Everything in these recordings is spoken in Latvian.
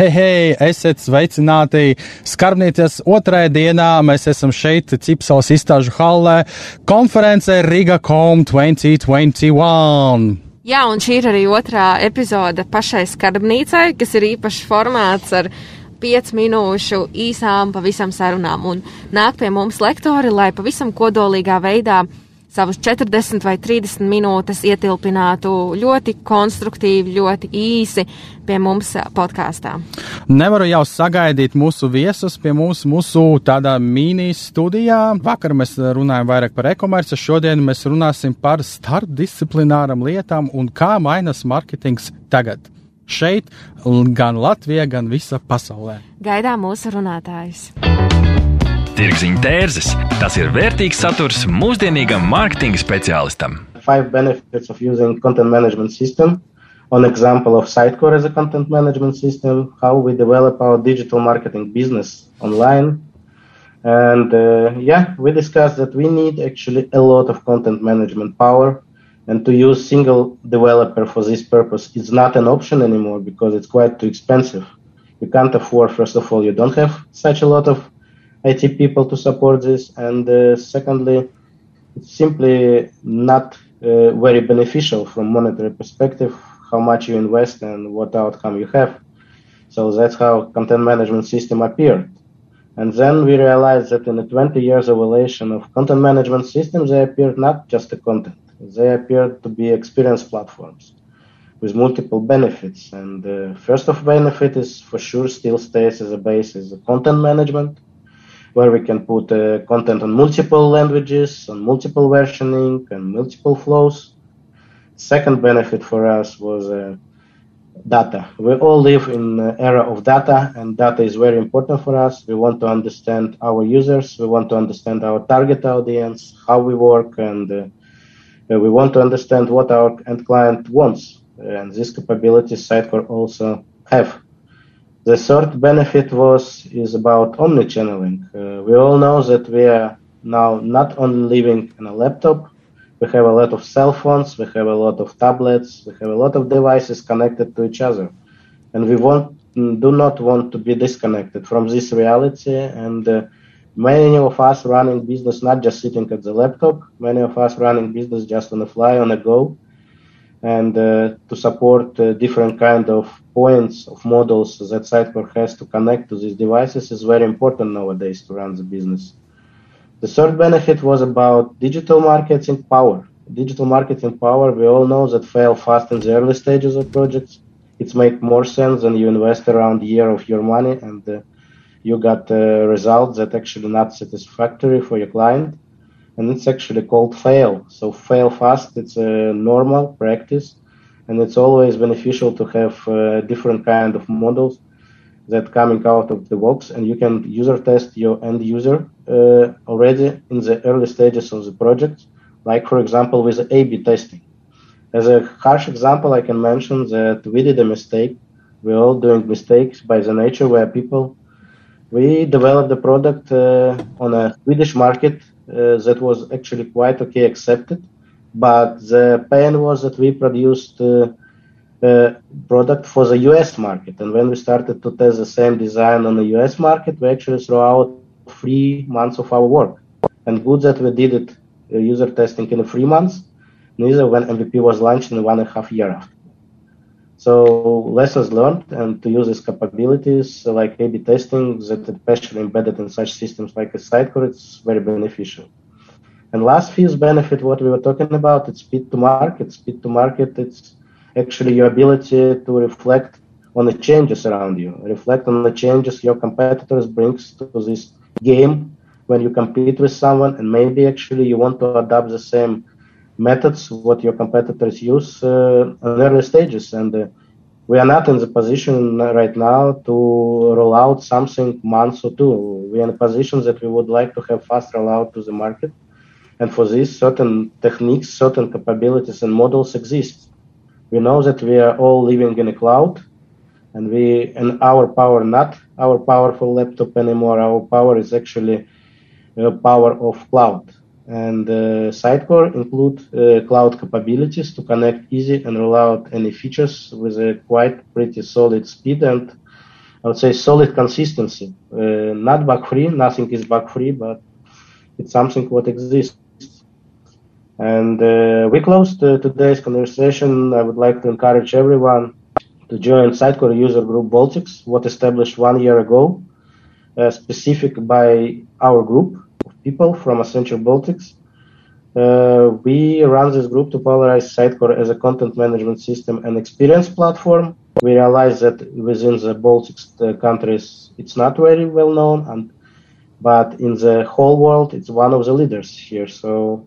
Hei, hei, esiet sveicināti! Skarbnīcas otrajā dienā mēs esam šeit, Cipsels izstāžu hallē, konferencē Riga Com 2021. Jā, un šī ir arī otrā epizode pašai skarbnīcai, kas ir īpašs formāts ar 5 minūšu īsām pavisam sarunām. Un nāk pie mums lektori, lai pavisam kodolīgā veidā savus 40 vai 30 minūtes ietilpinātu ļoti konstruktīvi, ļoti īsi pie mums podkāstā. Nevaru jau sagaidīt mūsu viesus pie mums, mūsu tādā mini studijā. Vakar mēs runājām vairāk par e-komerci, šodien mēs runāsim par starpdisciplināram lietām un kā mainas marketings tagad. Šeit, gan Latvijā, gan visā pasaulē. Gaidām mūsu runātājus! Tirziņa tērzes - tas ir vērtīgs saturs mūsdienīgam mārketinga speciālistam. Five benefits of using content management system. One example of Sitecore as a content management system, how we develop our digital marketing business online. And uh, yeah, we discussed that we need actually a lot of content management power. And to use single developer for this purpose is not an option anymore because it's quite too expensive. You can't afford, first of all, you don't have such a lot of IT people to support this, and uh, secondly, it's simply not uh, very beneficial from monetary perspective how much you invest and what outcome you have. So that's how content management system appeared. And then we realized that in the 20 years evolution of content management systems, they appeared not just the content, they appeared to be experience platforms with multiple benefits. And the first of benefit is for sure still stays as a basis content management where we can put uh, content on multiple languages, on multiple versioning, and multiple flows. Second benefit for us was uh, data. We all live in an era of data, and data is very important for us. We want to understand our users, we want to understand our target audience, how we work, and uh, we want to understand what our end client wants. And this capability Sitecore also have. The third benefit was is about omnichanneling. Uh, we all know that we are now not only living in a laptop, we have a lot of cell phones, we have a lot of tablets, we have a lot of devices connected to each other, and we want do not want to be disconnected from this reality. And uh, many of us running business not just sitting at the laptop, many of us running business just on the fly, on the go and uh, to support uh, different kind of points of models that Sitecore has to connect to these devices is very important nowadays to run the business. The third benefit was about digital marketing power. Digital marketing power, we all know that fail fast in the early stages of projects. It's make more sense when you invest around a year of your money and uh, you got uh, results that actually not satisfactory for your client and it's actually called fail. So fail fast, it's a normal practice, and it's always beneficial to have uh, different kind of models that coming out of the box, and you can user test your end user uh, already in the early stages of the project, like for example with A/B testing. As a harsh example, I can mention that we did a mistake. We're all doing mistakes by the nature where people we developed the product uh, on a Swedish market that was actually quite okay accepted. But the pain was that we produced a uh, product for the US market. And when we started to test the same design on the US market, we actually threw out three months of our work. And good that we did it uh, user testing in three months, neither when MVP was launched in one and a half year after. So lessons learned and to use these capabilities like A/B testing that especially embedded in such systems like a Sitecore, it's very beneficial. And last fifth benefit, what we were talking about, it's speed to market. Speed to market, it's actually your ability to reflect on the changes around you, reflect on the changes your competitors brings to this game when you compete with someone, and maybe actually you want to adopt the same methods what your competitors use uh, early stages and uh, we are not in the position right now to roll out something months or two. We are in a position that we would like to have fast rollout to the market. And for this, certain techniques, certain capabilities and models exist. We know that we are all living in a cloud and we, and our power, not our powerful laptop anymore. Our power is actually a power of cloud and uh, Sitecore include uh, cloud capabilities to connect easy and roll out any features with a quite pretty solid speed and I would say solid consistency. Uh, not bug free, nothing is bug free, but it's something what exists. And uh, we closed uh, today's conversation. I would like to encourage everyone to join Sitecore user group Baltics, what established one year ago, uh, specific by our group people from Accenture Baltics. Uh, we run this group to polarize Sitecore as a content management system and experience platform. We realize that within the Baltics uh, countries, it's not very well known, and but in the whole world, it's one of the leaders here. So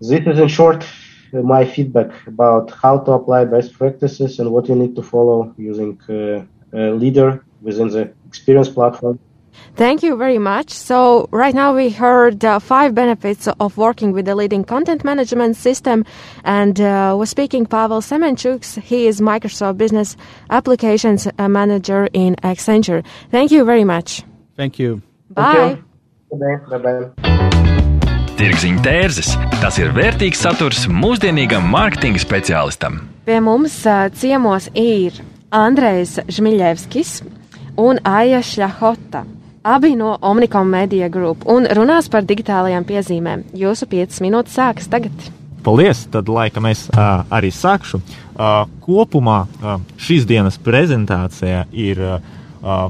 this is in short my feedback about how to apply best practices and what you need to follow using uh, a leader within the experience platform Thank you very much. So, right now we heard uh, five benefits of working with the leading content management system, and uh, was speaking Pavel Semenchuk. He is Microsoft Business Applications uh, Manager in Accenture. Thank you very much. Thank you. Bye. Tirziņa tērzes - tas ir vērtīgs saturs mūsdienīgam mārketinga speciālistam. Pie mums uh, ciemos ir Andrejs Žmiļevskis un Aija Šļahota. Abi no Omnicom Media Group un runās par digitālajām piezīmēm. Jūsu 5 minūtes sākas tagad. Paldies! Tad laikam es uh, arī sākšu. Uh, kopumā uh, šīs dienas prezentācija ir uh,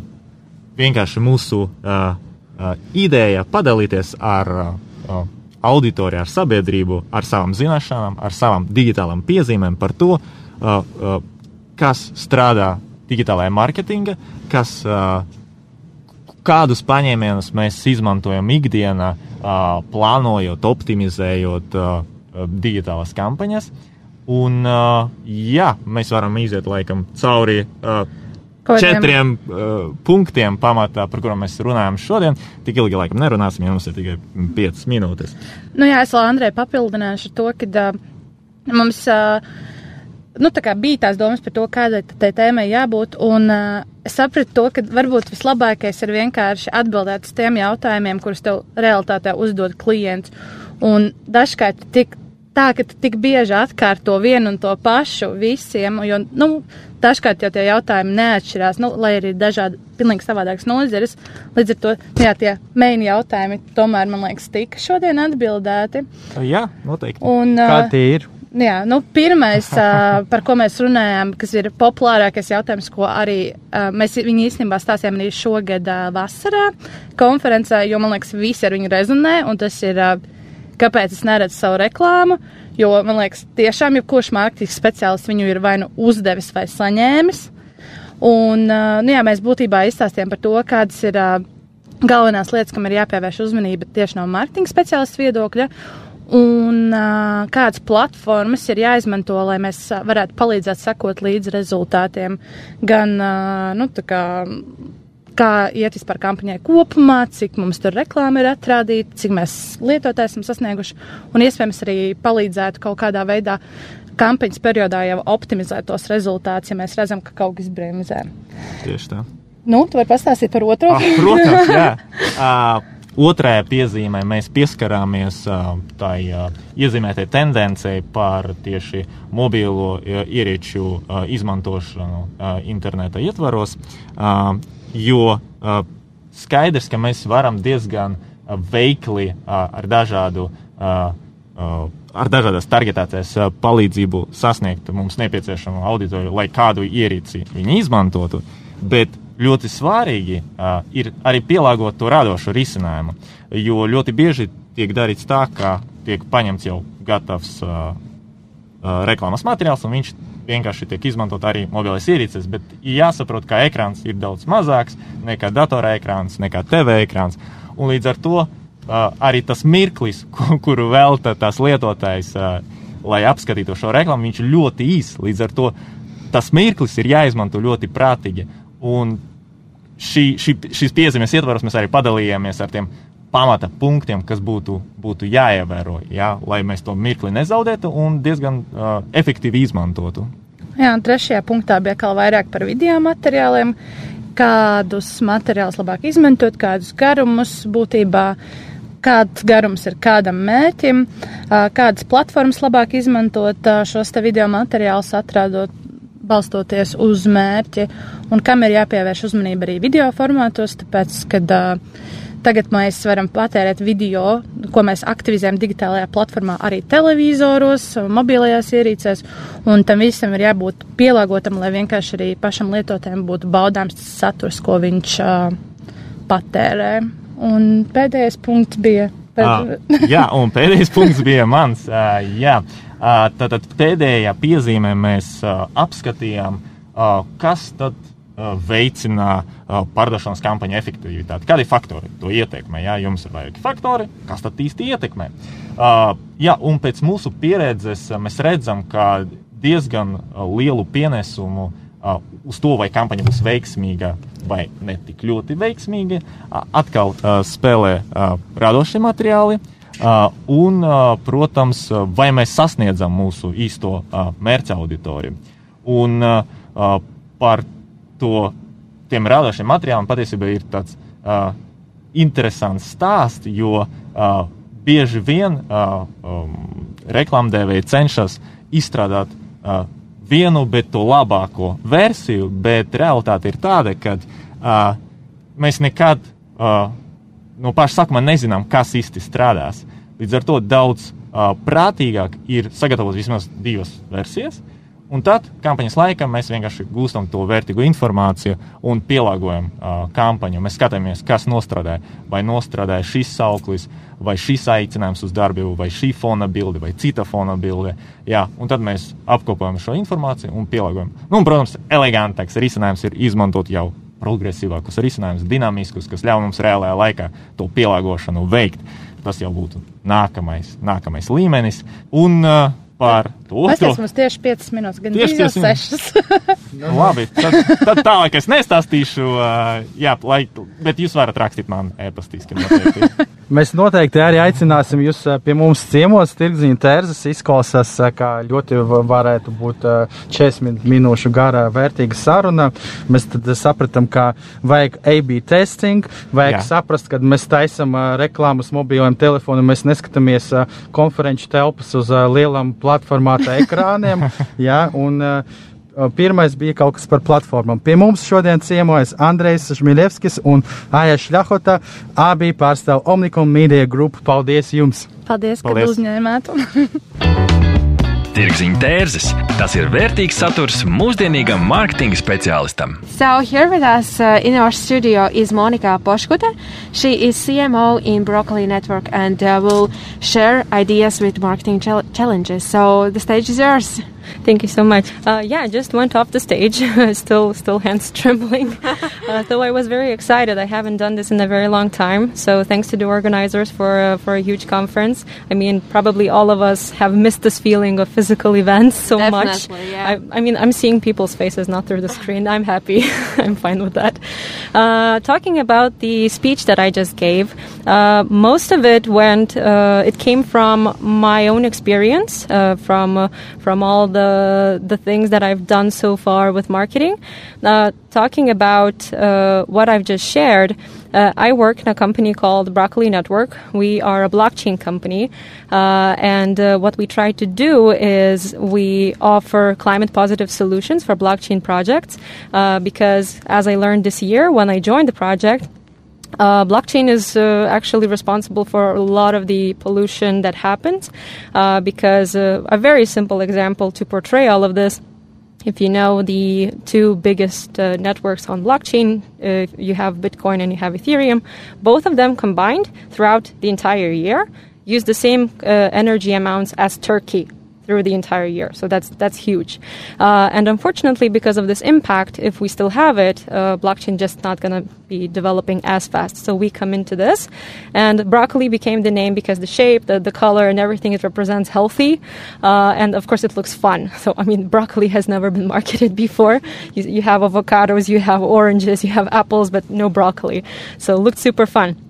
vienkārši mūsu uh, uh, ideja padalīties ar uh, auditoriju, ar sabiedrību, ar savām zināšanām, ar savām digitālām piezīmēm par to, uh, uh, kas strādā digitālajā mārketingā, kas uh, kādus paņēmienus mēs izmantojam ikdienā, plānojot, optimizējot digitālas kampaņas. Un, jā, mēs varam iziet laikam cauri četriem uh, punktiem pamatā, par kuriem mēs runājam šodien. Tik ilgi laikam nerunāsim, jo mums ir tikai piecas minūtes. Nu jā, es vēl Andrei papildināšu to, ka uh, mums uh, nu, tā bija tās domas par to, kādai tai tēmai jābūt. Un uh, es sapratu to, ka varbūt vislabākais ir vienkārši atbildēt uz tiem jautājumiem, kurus tev realitātē uzdod klients. Un dažkārt tik tā, ka tu tik bieži atkārto vienu un to pašu visiem, jo, nu, dažkārt jau tie jautājumi neatšķirās, nu, lai arī dažādi, pilnīgi savādākas nozeres. Līdz ar to, nu, jā, tie maini jautājumi tomēr, man liekas, tika šodien atbildēti. Jā, noteikti. Un, Kā tie ir? Jā, nu, pirmais, par ko mēs runājām, kas ir populārākais jautājums, ko arī mēs viņu īstenībā stāstījām arī šogad vasarā konferencē, jo man liekas, visi ar viņu rezonē, un tas ir, kāpēc es neredzu savu reklāmu, jo man liekas, tiešām jebkurš mārketinga speciālists viņu ir vai nu uzdevis vai saņēmis. Un, nu, jā, mēs būtībā izstāstījām par to, kādas ir galvenās lietas, kam ir jāpievērš uzmanība tieši no mārketinga speciālista viedokļa un uh, kādas platformas ir jāizmanto, lai mēs varētu palīdzēt sekot līdz rezultātiem. Gan, uh, nu, tā kā, kā iet vispār kampaņai kopumā, cik mums tur reklāma ir atrādīta, cik mēs lietotāji esam sasnieguši, un iespējams arī palīdzētu kaut kādā veidā kampaņas periodā jau optimizēt tos rezultātus, ja mēs redzam, ka kaut kas bremzē. Tieši tā. Nu, tu vari pastāstīt par otro? Ah, protams, jā. Uh, Otrajā piezīmē mēs pieskarāmies tai iezīmētai tendencei par tieši mobilo uh, ierīču izmantošanu interneta ietvaros, jo skaidrs, ka mēs varam diezgan veikli ar dažādu ar dažādas targetētas palīdzību sasniegt mums nepieciešamo auditoriju, lai kādu ierīci viņi izmantotu. Bet ļoti svarīgi uh, ir arī pielāgot to radošu risinājumu. Jo ļoti bieži tiek darīts tā, ka tiek paņemts jau gatavs uh, uh, reklāmas materiāls, un viņš vienkārši tiek izmantot arī mobilais ierīces. Bet jāsaprot, ka ekrāns ir daudz mazāks nekā datora ekrāns, nekā TV ekrāns. Un līdz ar to uh, arī tas mirklis, kuru velta tās lietotājs, uh, lai apskatītu šo reklāmu, viņš ir ļoti īs. Līdz ar to tas mirklis ir jāizmanto ļoti prātīgi. Un šī, šī, šīs piezīmes ietvaros mēs arī padalījāmies ar tiem pamata punktiem, kas būtu, būtu jāievēro, jā, lai mēs to mirkli nezaudētu un diezgan uh, efektīvi izmantotu. Jā, un trešajā punktā bija kā vairāk par video materiāliem, kādus materiālus labāk izmantot, kādus garumus būtībā, kāds garums ir kādam mērķim, kādas platformas labāk izmantot šos te video materiālus atrādot balstoties uz mērķi un kam ir jāpievērš uzmanība arī video formātos, tāpēc, kad uh, Tagad mēs varam patērēt video, ko mēs aktivizējam digitālajā platformā, arī televizoros, mobilajās ierīcēs, un tam visam ir jābūt pielāgotam, lai vienkārši arī pašam lietotājam būtu baudāms tas saturs, ko viņš uh, patērē. Un pēdējais punkts bija. Ah, jā, un pēdējais punkts bija mans. Uh, jā, uh, tātad pēdējā piezīmē mēs uh, apskatījām, uh, kas tad Uh, veicina uh, pārdošanas kampaņu efektivitāti. Kādi faktori to ietekmē? Jā, jums ir vairāki faktori, kas tad īsti ietekmē. Uh, jā, un pēc mūsu pieredzes mēs redzam, ka diezgan lielu pienesumu uz to, vai kampaņa būs veiksmīga vai ne tik ļoti veiksmīga, atkal spēlē radošie materiāli. Un, protams, vai mēs sasniedzam mūsu īsto mērķa auditoriju. Un par to, tiem radošiem materiāliem patiesībā ir tāds interesants stāsts, jo bieži vien um, reklāmdevēji cenšas izstrādāt vienu, bet to labāko versiju, bet realitāte ir tāda, ka uh, mēs nekad uh, no paša sākuma nezinām, kas īsti strādās. Līdz ar to daudz uh, prātīgāk ir sagatavot vismaz divas versijas, Un tad kampaņas laikā mēs vienkārši gūstam to vērtīgu informāciju un pielāgojam uh, kampaņu. Mēs skatāmies, kas nostrādāja. Vai nostrādāja šis sauklis, vai šis aicinājums uz darbību, vai šī fona bilde, vai cita fona bilde. Jā, un tad mēs apkopojam šo informāciju un pielāgojam. Nu, un, protams, elegantāks risinājums ir izmantot jau progresīvākus risinājumus, dinamiskus, kas ļauj mums reālajā laikā to pielāgošanu veikt. Tas jau būtu nākamais, nākamais līmenis. Un, uh, par to. Es esmu tieši 5 minūtes, gan tieši 6. Nu, labi, tad, tad tālāk es nestāstīšu, uh, jā, lai, bet jūs varat rakstīt man e-pastīski. Mēs noteikti arī aicināsim jūs pie mums ciemos, tirgziņu tērzes izklausās, kā ļoti varētu būt 40 minūšu gara vērtīga saruna. Mēs tad sapratām, ka vajag AB testing, vajag Jā. saprast, kad mēs taisam reklāmas mobiliem telefoniem, mēs neskatāmies konferenču telpas uz lielām platformāta ekrāniem. jā, un, uh, Pirmais bija kaut kas par platformām. Pie mums šodien ciemojas Andrejs Žmiļevskis un Aija Šļahota, abi pārstāv Omnicom Media Group. Paldies jums! Paldies, Paldies. ka uzņēmāt! Tirgziņa tērzes. Tas ir vērtīgs saturs mūsdienīgam mārketinga speciālistam. So here with us uh, in our studio is Monika Poškute. She is CMO in Broccoli Network and uh, will share ideas with marketing challenges. So the stage is yours. Thank you so much. Uh, yeah, I just went off the stage, still, still hands trembling. uh, though I was very excited. I haven't done this in a very long time. So thanks to the organizers for uh, for a huge conference. I mean, probably all of us have missed this feeling of physical events so Definitely, much. Yeah. I, I, mean, I'm seeing people's faces, not through the screen. I'm happy. I'm fine with that. Uh, talking about the speech that I just gave, uh, most of it went. Uh, it came from my own experience, from from all the the things that I've done so far with marketing. Uh, talking about uh, what I've just shared, uh, I work in a company called Broccoli Network. We are a blockchain company, uh, and uh, what we try to do is we offer climate positive solutions for blockchain projects. Uh, because as I learned this year when I joined the project, uh, blockchain is uh, actually responsible for a lot of the pollution that happens uh, because uh, a very simple example to portray all of this if you know the two biggest uh, networks on blockchain, uh, you have Bitcoin and you have Ethereum, both of them combined throughout the entire year use the same energy amounts as Turkey through the entire year. So that's that's huge. Uh, and unfortunately, because of this impact, if we still have it, uh, blockchain just not going to be developing as fast. So we come into this, and broccoli became the name because the shape, the, the color, and everything it represents healthy, uh, and of course it looks fun. So I mean, broccoli has never been marketed before. You, you have avocados, you have oranges, you have apples, but no broccoli. So it looked super fun.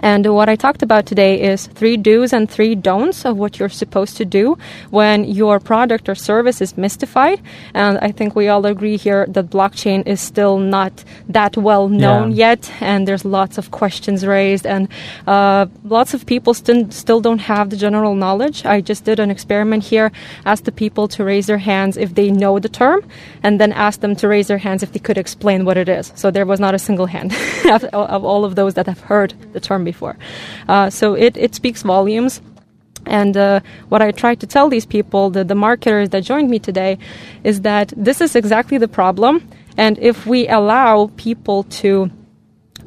And what I talked about today is three do's and three don'ts of what you're supposed to do when your product or service is mystified. And I think we all agree here that blockchain is still not that well known yeah. yet, and there's lots of questions raised, and uh, lots of people still still don't have the general knowledge. I just did an experiment here, asked the people to raise their hands if they know the term, and then asked them to raise their hands if they could explain what it is. So there was not a single hand of all of those that have heard the term before. Uh, so it, it speaks volumes. And uh, what I try to tell these people, the, the marketers that joined me today, is that this is exactly the problem. And if we allow people to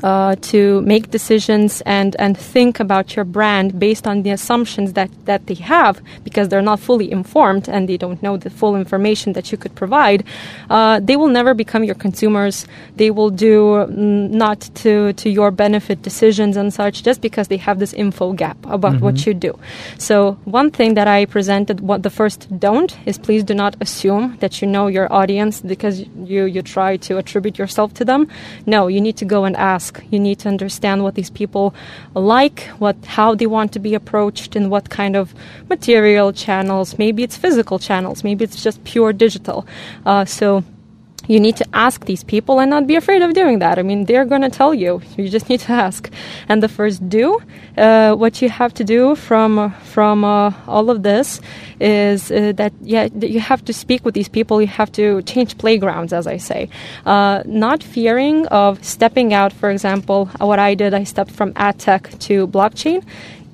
uh, to make decisions and, and think about your brand based on the assumptions that, that they have because they're not fully informed and they don't know the full information that you could provide, uh, they will never become your consumers. They will do mm, not to, to your benefit decisions and such just because they have this info gap about mm-hmm. what you do. So, one thing that I presented, what the first don't, is please do not assume that you know your audience because you, you try to attribute yourself to them. No, you need to go and ask ask. You need to understand what these people like, what how they want to be approached, and what kind of material channels. Maybe it's physical channels. Maybe it's just pure digital. Uh, so you need to ask these people and not be afraid of doing that. I mean, they're going to tell you. You just need to ask. And the first do, uh, what you have to do from from uh, all of this is uh, that yeah, you have to speak with these people. You have to change playgrounds, as I say. Uh, not fearing of stepping out. For example, what I did, I stepped from ad tech to blockchain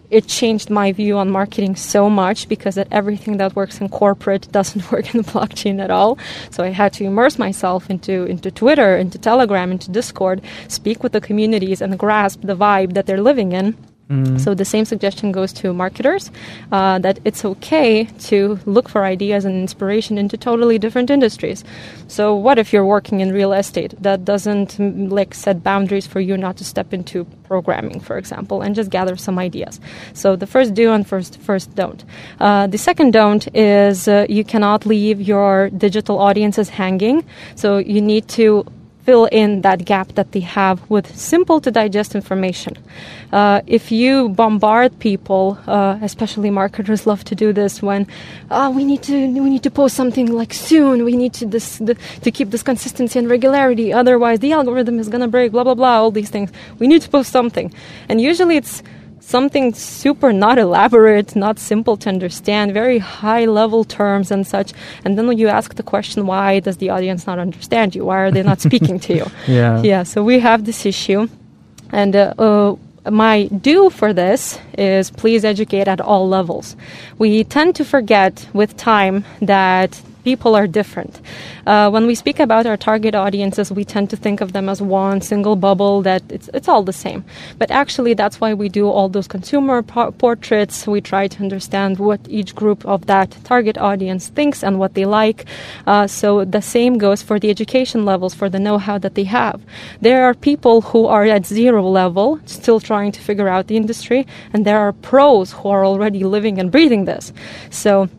it changed my view on marketing so much because that everything that works in corporate doesn't work in the blockchain at all. So I had to immerse myself into into Twitter, into Telegram, into Discord, speak with the communities and grasp the vibe that they're living in Mm. So the same suggestion goes to marketers uh, that it's okay to look for ideas and inspiration into totally different industries. So what if you're working in real estate? That doesn't mm, like set boundaries for you not to step into programming, for example, and just gather some ideas. So the first do and first first don't. Uh, the second don't is uh, you cannot leave your digital audiences hanging. So you need to fill in that gap that they have with simple to digest information. Uh, if you bombard people, uh, especially marketers love to do this when oh, we need to we need to post something like soon. We need to this the, to keep this consistency and regularity. Otherwise, the algorithm is gonna break. Blah blah blah. All these things. We need to post something, and usually it's something super not elaborate, not simple to understand, very high level terms and such. And then when you ask the question, why does the audience not understand you? Why are they not speaking to you? Yeah. Yeah. So we have this issue. And uh, uh, my do for this is please educate at all levels. We tend to forget with time that people are different. Uh, when we speak about our target audiences, we tend to think of them as one single bubble that it's, it's all the same. But actually, that's why we do all those consumer po- portraits. We try to understand what each group of that target audience thinks and what they like. Uh, so the same goes for the education levels, for the know how that they have. There are people who are at zero level, still trying to figure out the industry, and there are pros who are already living and breathing this. So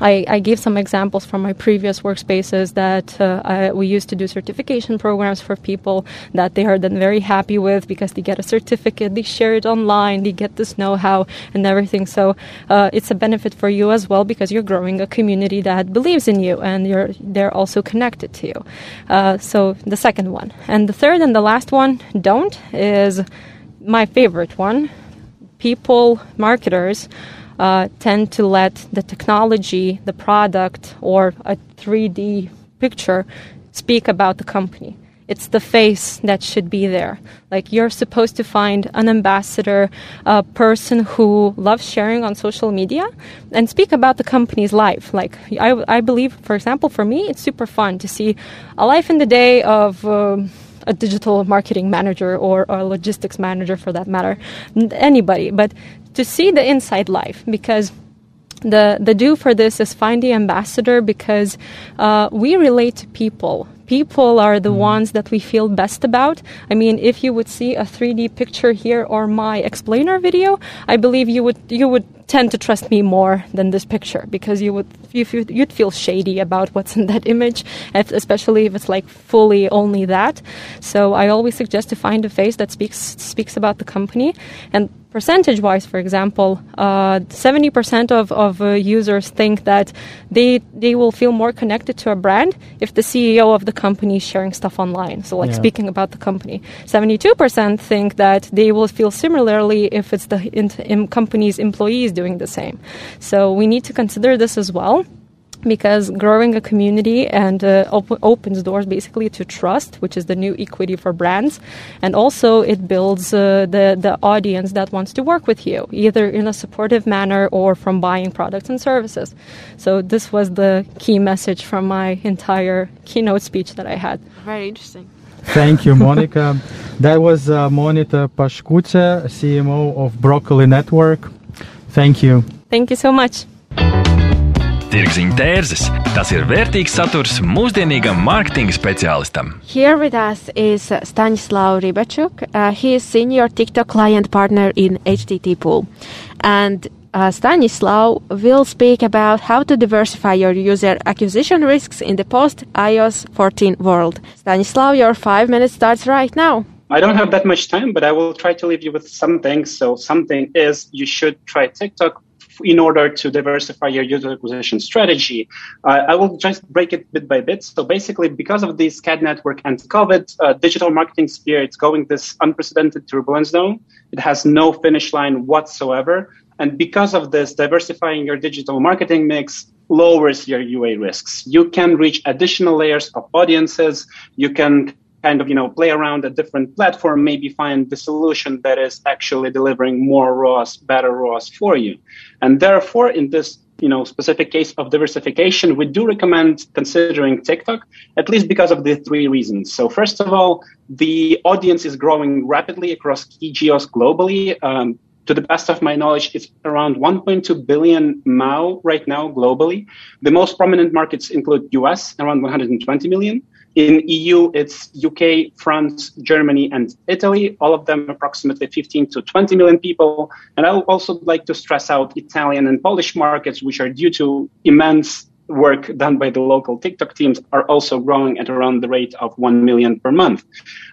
I, I, gave some examples from my previous workspaces that uh, I, we used to do certification programs for people that they are then very happy with because they get a certificate, they share it online, they get this know how and everything. So uh, it's a benefit for you as well because you're growing a community that believes in you and you're, they're also connected to you. Uh, so the second one. And the third and the last one, don't, is my favorite one. People, marketers, uh, tend to let the technology, the product, or a 3D picture speak about the company. It's the face that should be there. Like you're supposed to find an ambassador, a person who loves sharing on social media and speak about the company's life. Like I, I believe, for example, for me, it's super fun to see a life in the day of. Uh, a digital marketing manager or a logistics manager for that matter, anybody. But to see the inside life because the the do for this is find the ambassador because uh, we relate to people people are the ones that we feel best about. I mean, if you would see a 3D picture here or my explainer video, I believe you would you would tend to trust me more than this picture because you would you, you'd feel shady about what's in that image, especially if it's like fully only that. So I always suggest to find a face that speaks speaks about the company and percentage wise, for example, uh, 70% of, of uh, users think that they, they will feel more connected to a brand if the CEO of the company is sharing stuff online. So, like yeah. speaking about the company. 72% think that they will feel similarly if it's the in, in company's employees doing the same. So, we need to consider this as well because growing a community and uh, op- opens doors basically to trust, which is the new equity for brands, and also it builds uh, the the audience that wants to work with you, either in a supportive manner or from buying products and services. So this was the key message from my entire keynote speech that I had. Very interesting. Thank you, Monica. that was uh, Monika Pashkuce, CMO of Broccoli Network. Thank you. Thank you so much. Tirziņa tērzes. Tas ir vērtīgs saturs mūsdienīgam mārketinga speciālistam. Here with us is Stanislav Ribachuk. Uh, he is senior TikTok client partner in HTT Pool. And uh, Stanislav will speak about how to diversify your user acquisition risks in the post iOS 14 world. Stanislav, your five minutes starts right now. I don't have that much time, but I will try to leave you with something. So, something is you should try TikTok in order to diversify your user acquisition strategy. Uh, I will just break it bit by bit. So basically, because of the SCAD network and COVID, uh, digital marketing sphere, it's going this unprecedented turbulence zone. It has no finish line whatsoever. And because of this, diversifying your digital marketing mix lowers your UA risks. You can reach additional layers of audiences. You can kind of you know play around a different platform maybe find the solution that is actually delivering more ROAS better ROAS for you. And therefore in this you know specific case of diversification we do recommend considering tiktok at least because of the three reasons. So first of all the audience is growing rapidly across key geos globally. Um, to the best of my knowledge, it's around 1.2 billion MAU right now globally. The most prominent markets include US, around 120 million, in EU, it's UK, France, Germany, and Italy, all of them approximately 15 to 20 million people. And I would also like to stress out Italian and Polish markets, which are due to immense work done by the local TikTok teams are also growing at around the rate of 1 million per month.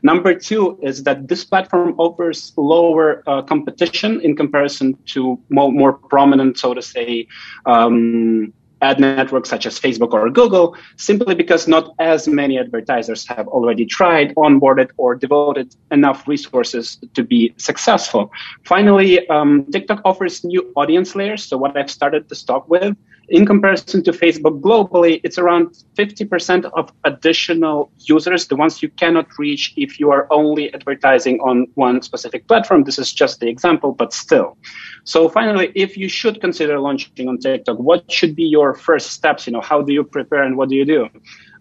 Number two is that this platform offers lower uh, competition in comparison to more, more, prominent, so to say, um, ad networks such as Facebook or Google, simply because not as many advertisers have already tried, onboarded, or devoted enough resources to be successful. Finally, um, TikTok offers new audience layers. So what I've started to talk with in comparison to Facebook globally, it's around 50% of additional users, the ones you cannot reach if you are only advertising on one specific platform. This is just the example, but still. So finally, if you should consider launching on TikTok, what should be your first steps? You know, how do you prepare and what do you do?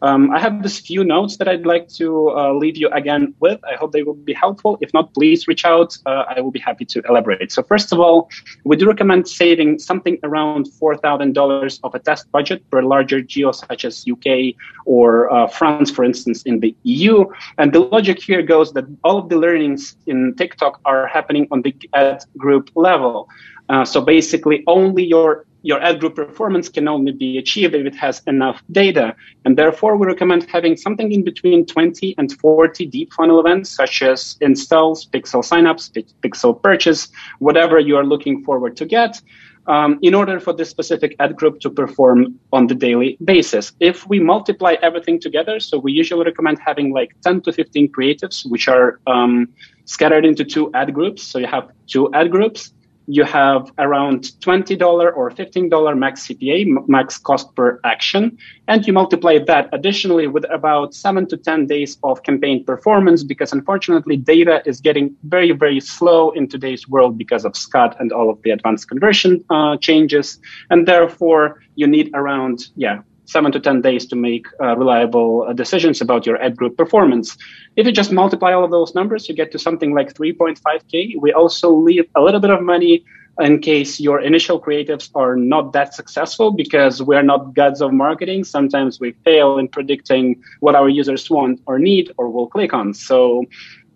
Um, I have this few notes that I'd like to uh, leave you again with. I hope they will be helpful. If not, please reach out. Uh, I will be happy to elaborate. So first of all, we do recommend saving something around $4,000 of a test budget for a larger geo such as UK or uh, France, for instance, in the EU. And the logic here goes that all of the learnings in TikTok are happening on the ad group level. Uh, so basically, only your your ad group performance can only be achieved if it has enough data. And therefore, we recommend having something in between 20 and 40 deep funnel events, such as installs, pixel signups, pixel purchase, whatever you are looking forward to get. Um, in order for this specific ad group to perform on the daily basis. If we multiply everything together, so we usually recommend having like 10 to 15 creatives, which are um, scattered into two ad groups. So you have two ad groups you have around $20 or $15 max CPA, max cost per action, and you multiply that additionally with about seven to 10 days of campaign performance because unfortunately data is getting very, very slow in today's world because of SCAD and all of the advanced conversion uh, changes. And therefore you need around, yeah, seven to 10 days to make uh, reliable uh, decisions about your ad group performance. If you just multiply all of those numbers, you get to something like 3.5K. We also leave a little bit of money in case your initial creatives are not that successful because we're not gods of marketing. Sometimes we fail in predicting what our users want or need or will click on. So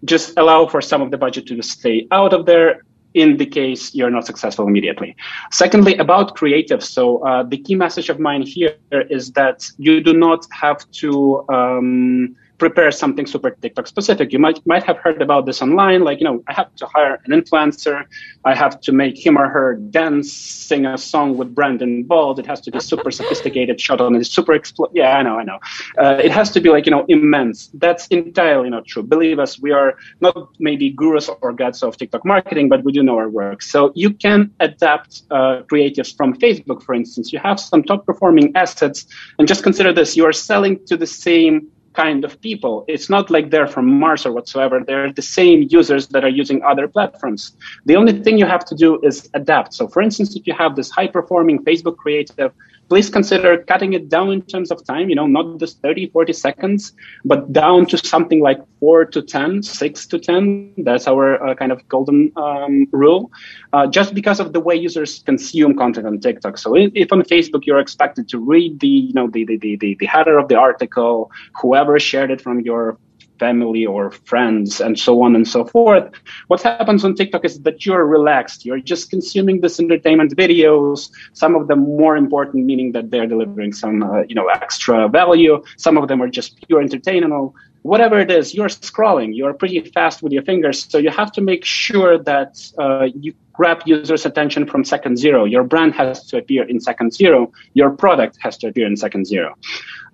just allow for some of the budget to stay out of there in the case you're not successful immediately. Secondly, about creative. So uh, the key message of mine here is that you do not have to um, prepare something super TikTok specific. You might might have heard about this online. Like, you know, I have to hire an influencer. I have to make him or her dance, sing a song with Brandon Bald. It has to be super sophisticated, shot on a super expl- Yeah, I know, I know. Uh, it has to be like you know immense. That's entirely not true. Believe us, we are not maybe gurus or gods of TikTok marketing, but we do know our work. So you can adapt uh, creatives from Facebook, for instance. You have some top performing assets, and just consider this: you are selling to the same kind of people. It's not like they're from Mars or whatsoever. They're the same users that are using other platforms. The only thing you have to do is adapt. So, for instance, if you have this high performing Facebook creative please consider cutting it down in terms of time, you know, not just 30, 40 seconds, but down to something like four to 10, six to 10. That's our uh, kind of golden um, rule, uh, just because of the way users consume content on TikTok. So if on Facebook you're expected to read the, you know, the, the, the, the header of the article, whoever shared it from your family or friends and so on and so forth. What happens on TikTok is that you're relaxed. You're just consuming this entertainment videos, some of them more important, meaning that they're delivering some, uh, you know, extra value. Some of them are just pure entertainment. Whatever it is, you're scrolling. You're pretty fast with your fingers. So you have to make sure that uh, you grab users' attention from second zero. Your brand has to appear in second zero. Your product has to appear in second zero.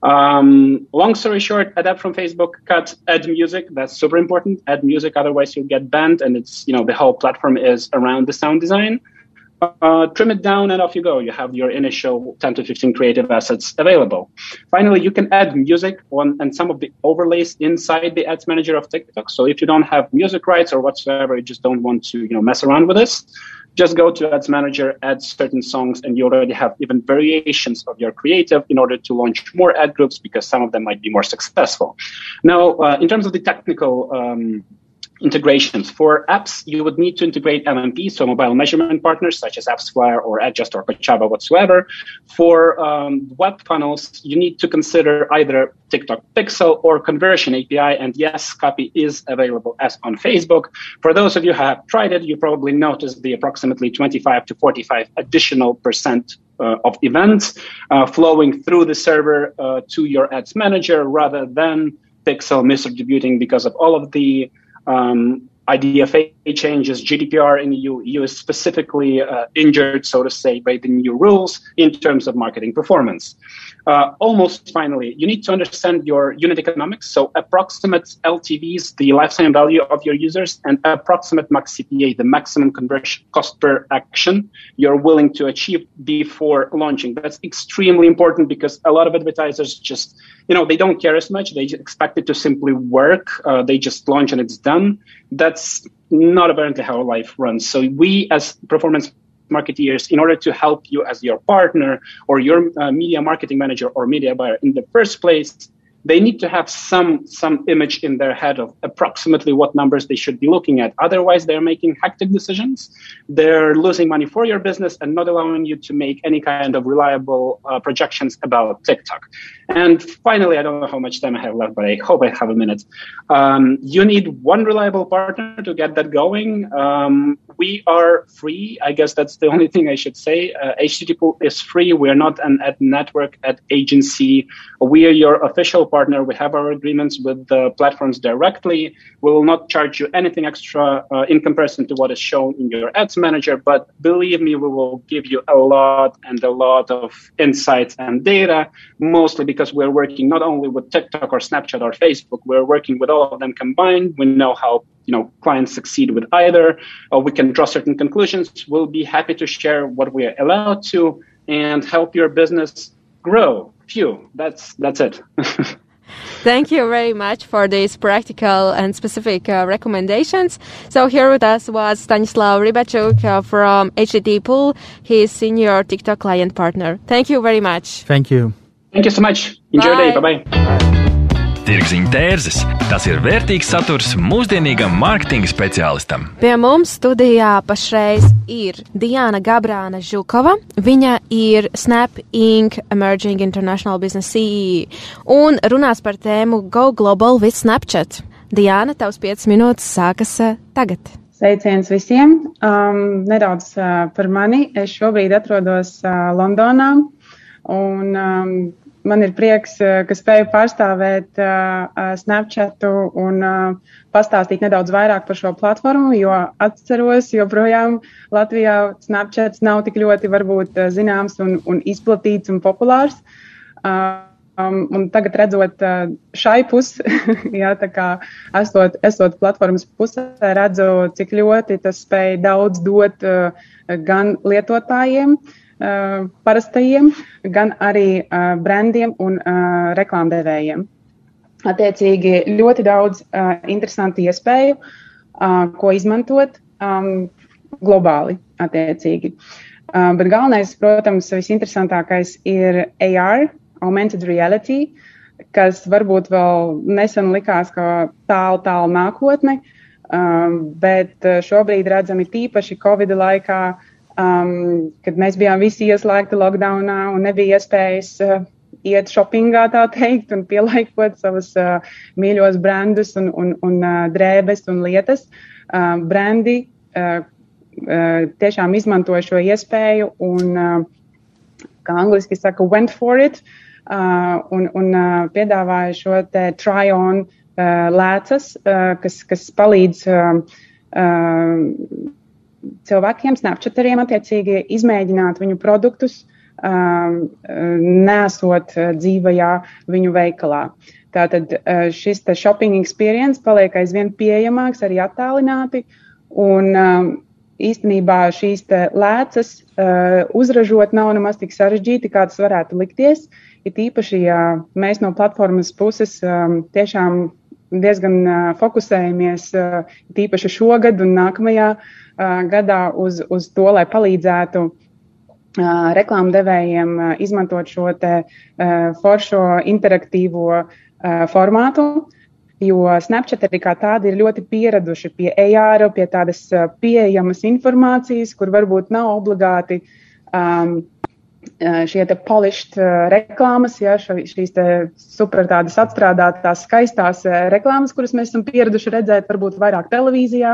Um, long story short, adapt from Facebook, cut add music. That's super important. Add music, otherwise you'll get banned. And it's, you know, the whole platform is around the sound design. Uh, trim it down and off you go. You have your initial 10 to 15 creative assets available. Finally, you can add music on and some of the overlays inside the ads manager of TikTok. So if you don't have music rights or whatsoever, you just don't want to, you know, mess around with this, just go to ads manager, add certain songs, and you already have even variations of your creative in order to launch more ad groups because some of them might be more successful. Now, uh, in terms of the technical um, integrations. For apps, you would need to integrate MMP, so mobile measurement partners such as AppsFlyer or Adjust or Kochava whatsoever. For um, web funnels, you need to consider either TikTok Pixel or Conversion API. And yes, copy is available as on Facebook. For those of you who have tried it, you probably noticed the approximately 25 to 45 additional percent uh, of events uh, flowing through the server uh, to your ads manager rather than Pixel misdistributing because of all of the um, IDFA changes, GDPR in the EU, EU is specifically uh, injured, so to say, by the new rules in terms of marketing performance. Uh, almost finally, you need to understand your unit economics. So approximate LTVs, the lifetime value of your users, and approximate max CPA, the maximum conversion cost per action you're willing to achieve before launching. That's extremely important because a lot of advertisers just, you know, they don't care as much. They expect it to simply work. Uh, they just launch and it's done. That's not apparently how life runs. So we as performance marketeers in order to help you as your partner or your uh, media marketing manager or media buyer in the first place they need to have some some image in their head of approximately what numbers they should be looking at. Otherwise they're making hectic decisions. They're losing money for your business and not allowing you to make any kind of reliable uh, projections about tiktok. And finally i don't know how much time i have left but i hope i have a minute. Um, you need one reliable partner to get that going. Um, we are free. I guess that's the only thing i should say. Uh, http is free. We're not an ad network ad agency. We are your official partner. We have our agreements with the platforms directly. We will not charge you anything extra uh, in comparison to what is shown in your ads manager. But believe me, we will give you a lot and a lot of insights and data, mostly because we're working not only with TikTok or Snapchat or Facebook, we're working with all of them combined. We know how you know clients succeed with either or we can draw certain conclusions we'll be happy to share what we are allowed to and help your business grow phew that's that's it Thank you very much for these practical and specific uh, recommendations. So here with us was Stanislav Rybachuk uh, from HTT Pool. He is senior TikTok client partner. Thank you very much. Thank you. Thank you so much. Enjoy Bye. your day. Bye bye. Tirziņa tērzes - tas ir vērtīgs saturs mūsdienīgam mārketinga speciālistam. Pie mums studijā pašreiz ir Diana Gabrāna Žukova. Viņa ir Snap Inc. Emerging International Business CEO un runās par tēmu Go Global with Snapchat. Diana, tavs 5 minūtes sākas uh, tagad. Sveiciens visiem! Um, nedaudz uh, par mani. Es šobrīd atrodos uh, Londonā un um, man ir prieks, uh, ka spēju pārstāvēt uh, Snapchatu un pastāstīt nedaudz vairāk par šo platformu, jo atceros, joprojām Latvijā Snapchats nav tik ļoti varbūt zināms un, un izplatīts un populārs. Um, un tagad redzot šai pusi, jā, tā kā esot, esot platformas pusē, redzu, cik ļoti tas spēj daudz dot uh, gan lietotājiem, uh, parastajiem, gan arī uh, brandiem un uh, reklāmdevējiem. Attiecīgi ļoti daudz uh, interesantu iespēju, uh, ko izmantot globāli attiecīgi. Uh, bet galvenais, protams, visinteresantākais ir AR, augmented reality, kas varbūt vēl nesen likās kā tālu, tālu nākotne, bet uh, šobrīd redzami tīpaši Covid laikā, um, kad mēs bijām visi ieslēgti lockdownā un nebija iespējas uh, iet shoppingā, tā teikt, un pielaikot savus uh, mīļos brandus un, un, un uh, drēbes un lietas. Uh, brandi uh, uh, tiešām izmantoja šo iespēju un, uh, kā angliski saka, went for it. Uh, Uh, un, un uh, piedāvāja šo te try-on uh, lēcas, kas, kas palīdz cilvēkiem, snapchateriem attiecīgi izmēģināt viņu produktus, nesot dzīvajā viņu veikalā. Tātad šis te shopping experience paliek aizvien pieejamāks, arī attālināti, un īstenībā šīs lēcas uzražot nav nemaz tik sarežģīti, kā tas varētu likties. Uh, It īpaši, ja mēs no platformas puses um, tiešām diezgan uh, fokusējamies uh, tīpaši šogad un nākamajā uh, gadā uz, uz to, lai palīdzētu uh, reklāmdevējiem uh, izmantot šo te uh, foršo interaktīvo uh, formātu. Jo Snapchat arī kā tādi ir ļoti pieraduši pie AR, pie tādas uh, pieejamas informācijas, kur varbūt nav obligāti um, šie te polished reklāmas, ja, šīs te super tādas apstrādātās, skaistās reklāmas, kuras mēs esam pieraduši redzēt, varbūt vairāk televīzijā.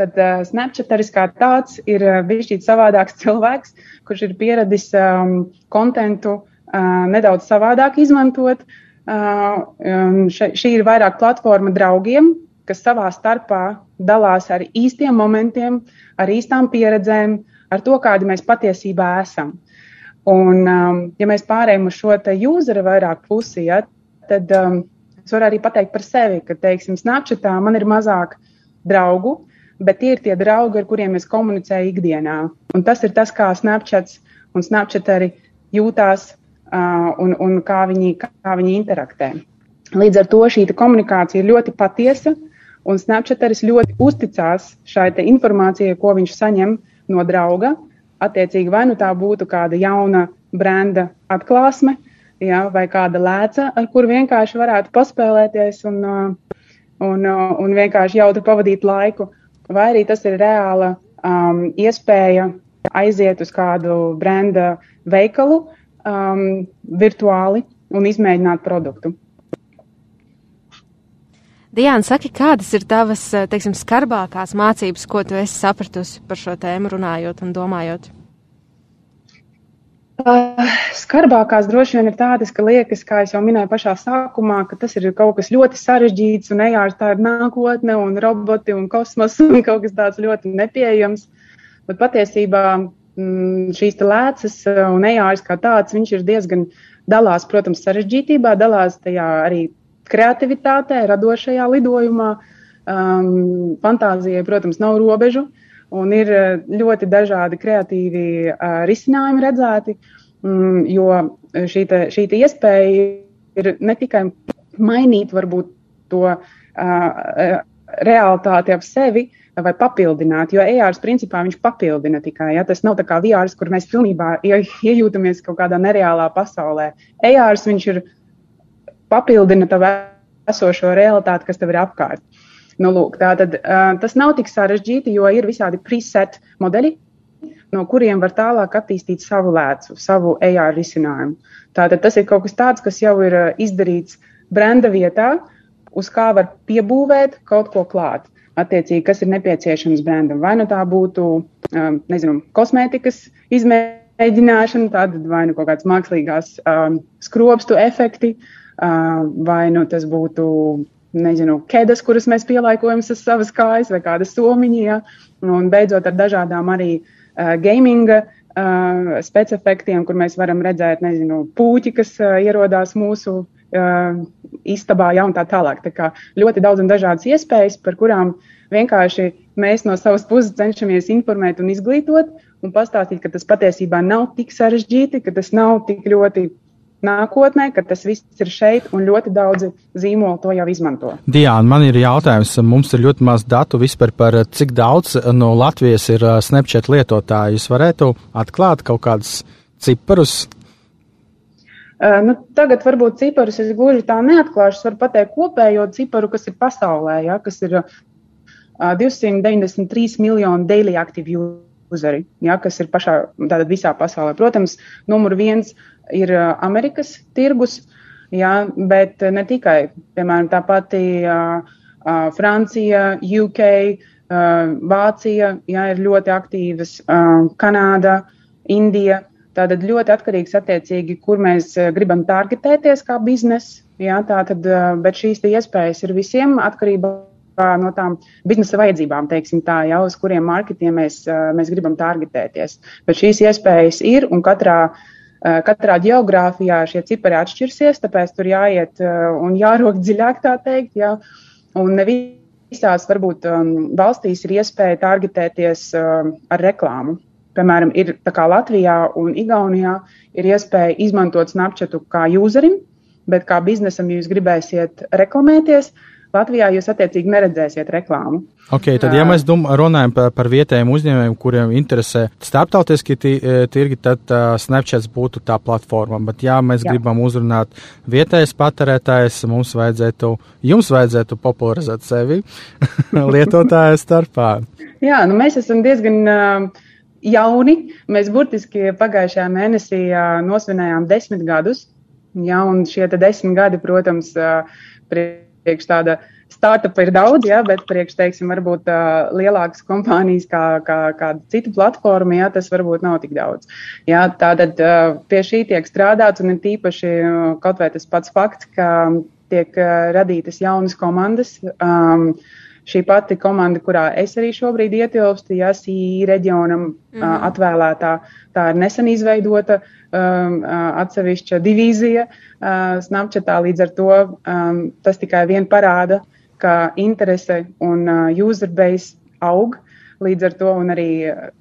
Tad uh, Snapchatteris kā tāds ir bijis savādāks cilvēks, kurš ir pieradis um, kontentu uh, nedaudz savādāk izmantot. Uh, um, še, šī ir vairāk platforma draugiem, kas savā starpā dalās ar īstiem momentiem, ar īstām pieredzēm, ar to, kādi mēs patiesībā esam. Un, um, ja mēs pārējām uz šo te useru vairāk pusi, ja, tad um, es varu arī pateikt par sevi, ka, teiksim, Snapchatā man ir mazāk draugu, bet tie ir tie draugi, ar kuriem es komunicēju ikdienā. Un tas ir tas, kā Snapchats un Snapchat arī jūtās uh, un, un kā, viņi, kā viņi interaktē. Līdz ar to šī komunikācija ir ļoti patiesa, un Snapchat arī ļoti uzticās šai informācijai, ko viņš saņem no drauga. Attiecīgi vai nu tā būtu kāda jauna brenda atklāsme, ja, vai kāda lēca, ar kuru vienkārši varētu paspēlēties un, un, un vienkārši jautri pavadīt laiku, vai arī tas ir reāla um, iespēja aiziet uz kādu brenda veikalu um, virtuāli un izmēģināt produktu. Diana, saki, kādas ir tavas, teiksim, skarbākās mācības, ko tu esi sapratusi par šo tēmu runājot un domājot? Uh, skarbākās droši vien ir tādas, ka liekas, kā jau minēju pašā sākumā, ka tas ir kaut kas ļoti sarežģīts un ejārs tā ir nākotne un roboti un kosmos un kaut kas tāds ļoti nepieejams. Bet patiesībā mm, šīs lēcas un ejārs kā tāds, viņš ir diezgan dalās, protams, sarežģītībā, dalās tajā arī kreativitātē, radošajā lidojumā. Um, fantāzijai, protams, nav robežu, un ir uh, ļoti dažādi kreatīvi uh, risinājumi redzēti, um, jo šī, te, šī te iespēja ir ne tikai mainīt varbūt to uh, realitāti ap sevi, vai papildināt, jo ERS principā viņš papildina tikai. Ja? Tas nav tā kā VRs, kur mēs pilnībā iejūtamies kaut kādā nereālā pasaulē. ERS viņš ir papildina tavu esošo realitāti, kas tev ir apkārt. Nu, lūk, tātad, uh, tas nav tik sarežģīti, jo ir visādi preset modeļi, no kuriem var tālāk attīstīt savu lēcu, savu AR risinājumu. Tātad tas ir kaut kas tāds, kas jau ir izdarīts brenda vietā, uz kā var piebūvēt kaut ko klāt. Attiecīgi, kas ir nepieciešams brendam. Vai nu tā būtu, um, nezinu, kosmētikas izmēģināšana, tad vai nu kaut kāds mākslīgās um, skropstu efekti, uh, vai nu tas būtu, nezinu, ķēdes, kuras mēs pielāgojam uz savas kājas, vai kāda somiņa, ja? un beidzot ar dažādām arī uh, gaminga uh, specifektiem, kur mēs varam redzēt, nezinu, puķi, kas uh, ierodās mūsu uh, istabā, ja un tā tālāk. Tā kā ļoti daudz un dažādas iespējas, par kurām vienkārši mēs no savas puses cenšamies informēt un izglītot un pastāstīt, ka tas patiesībā nav tik sarežģīti, ka tas nav tik ļoti nākotnē, ka tas viss ir šeit un ļoti daudzi zīmoli to jau izmanto. Diana, man ir jautājums, mums ir ļoti maz datu vispār par cik daudz no Latvijas ir uh, Snapchat lietotāji. Jūs varētu atklāt kaut kādus ciparus, Uh, nu, tagad varbūt ciparus es gluži tā neatklāšu. Es varu pateikt kopējo ciparu, kas ir pasaulē, ja, kas ir uh, 293 miljoni daily active useri, ja, kas ir pašā, visā pasaulē. Protams, numur viens ir uh, Amerikas tirgus, ja, bet ne tikai, piemēram, tā pati uh, uh, Francija, UK, uh, Vācija, ja, ir ļoti aktīvas, uh, Kanāda, Indija. Tātad ļoti atkarīgs attiecīgi, kur mēs gribam targetēties kā biznesa. Jā, tātad, bet šīs iespējas ir visiem atkarībā no tām biznesa vajadzībām, teiksim tā, jau uz kuriem marketiem mēs, mēs gribam targetēties. Bet šīs iespējas ir un katrā, katrā geogrāfijā šie cipari atšķirsies, tāpēc tur jāiet un jārok dziļāk, tā teikt. Jā. Un visās varbūt valstīs ir iespēja targetēties ar reklāmu. Piemēram, ir Latvijā un Igaunijā ir iespēja izmantot Snapchatu kā userim, bet kā biznesam, jūs gribēsiet reklamēties, Latvijā jūs attiecīgi neredzēsiet reklāmu. Okay, tad, ja mēs dum, runājam par, par vietējiem uzņēmumiem, kuriem interesē starptautiski e, tirgi, tad uh, Snapchats būtu tā platforma. Bet, ja mēs Jā. gribam uzrunāt vietējais patērētājs, mums vajadzētu, jums vajadzētu popularizēt sevi lietotāju starpā. Jā, nu mēs esam diezgan. Uh, jauni. Mēs burtiski pagājušajā mēnesī nosvinējām desmit gadus. Ja, un šie desmit gadi, protams, priekš tāda startup ir daudz, ja, bet priekš, teiksim, varbūt uh, lielākas kompānijas kā, kā kāda cita platforma, ja, tas varbūt nav tik daudz. Ja, tātad uh, pie šī tiek strādāts un ir tīpaši uh, kaut vai tas pats fakts, ka tiek uh, radītas jaunas komandas. Um, šī pati komanda, kurā es arī šobrīd ietilpstu, ja SI reģionam mm -hmm. atvēlētā, tā ir nesen izveidota um, atsevišķa divīzija uh, Snapchatā. Līdz ar to um, tas tikai vien parāda, ka interese un uh, user base aug. Līdz ar to arī